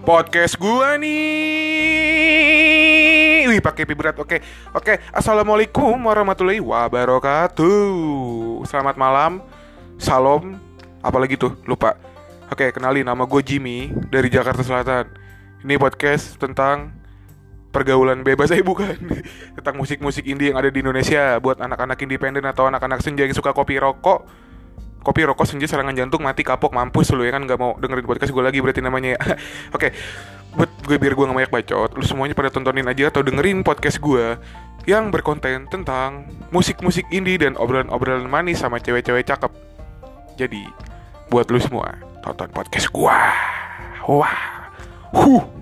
podcast gua nih. Wih, pakai pi berat. Oke. Oke. Assalamualaikum warahmatullahi wabarakatuh. Selamat malam. Salam. Apalagi tuh? Lupa. Oke, kenalin nama gue Jimmy dari Jakarta Selatan. Ini podcast tentang pergaulan bebas eh bukan tentang musik-musik indie yang ada di Indonesia buat anak-anak independen atau anak-anak senja yang suka kopi rokok kopi rokok senja serangan jantung mati kapok mampus lu ya kan? Nggak mau dengerin podcast gue lagi berarti namanya ya. Oke buat gue biar gue nggak banyak bacot lu semuanya pada tontonin aja atau dengerin podcast gue yang berkonten tentang musik-musik indie dan obrolan-obrolan manis sama cewek-cewek cakep. Jadi buat lu semua tonton podcast gue wah. Huh